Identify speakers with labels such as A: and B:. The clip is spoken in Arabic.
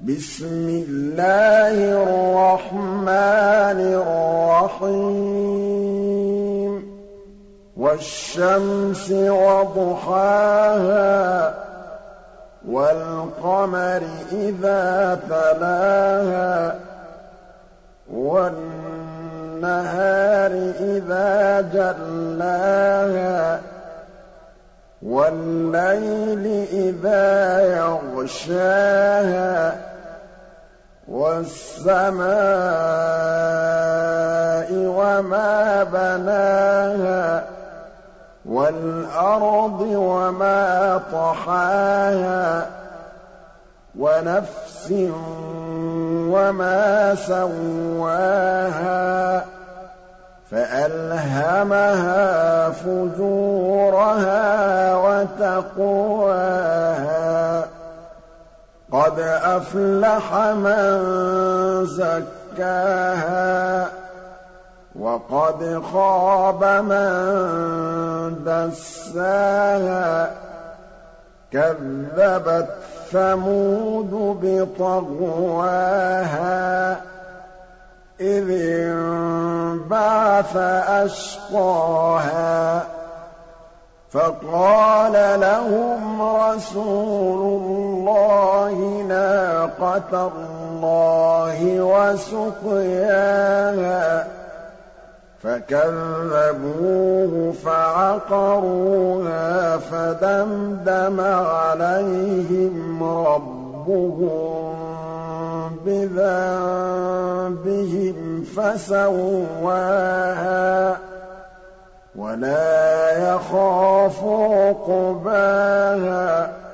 A: بِسْمِ اللَّهِ الرَّحْمَٰنِ الرَّحِيمِ. وَالشَّمْسِ وَضُحَاهَا وَالْقَمَرِ إِذَا تَلَاهَا وَالنَّهَارِ إِذَا جَلَّاهَا وَاللَّيْلِ إِذَا يَغْشَاهَا وَالسَّمَاءِ وَمَا بَنَاهَا وَالْأَرْضِ وَمَا طَحَاهَا وَنَفْسٍ وَمَا سَوَّاهَا فَأَلْهَمَهَا فُجُورَهَا وَتَقْوَاهَا قَدْ أَفْلَحَ مَن زَكَّاهَا وَقَدْ خَابَ مَن دَسَّاهَا كَذَّبَتْ ثَمُودُ بِطَغْوَاهَا إِذِ انبَعَثَ أَشْقَاهَا فَقَالَ لَهُمْ رَسُولُ اللَّهِ نَاقَةَ اللَّهِ وَسُقْيَاهَا. فَكَذَّبُوهُ فَعَقَرُوهَا فَدَمْدَمَ عَلَيْهِمْ رَبُّهُم بِذَنبِهِمْ فَسَوَّاهَا. وَلَا يَخَافُ عُقْبَاهَا.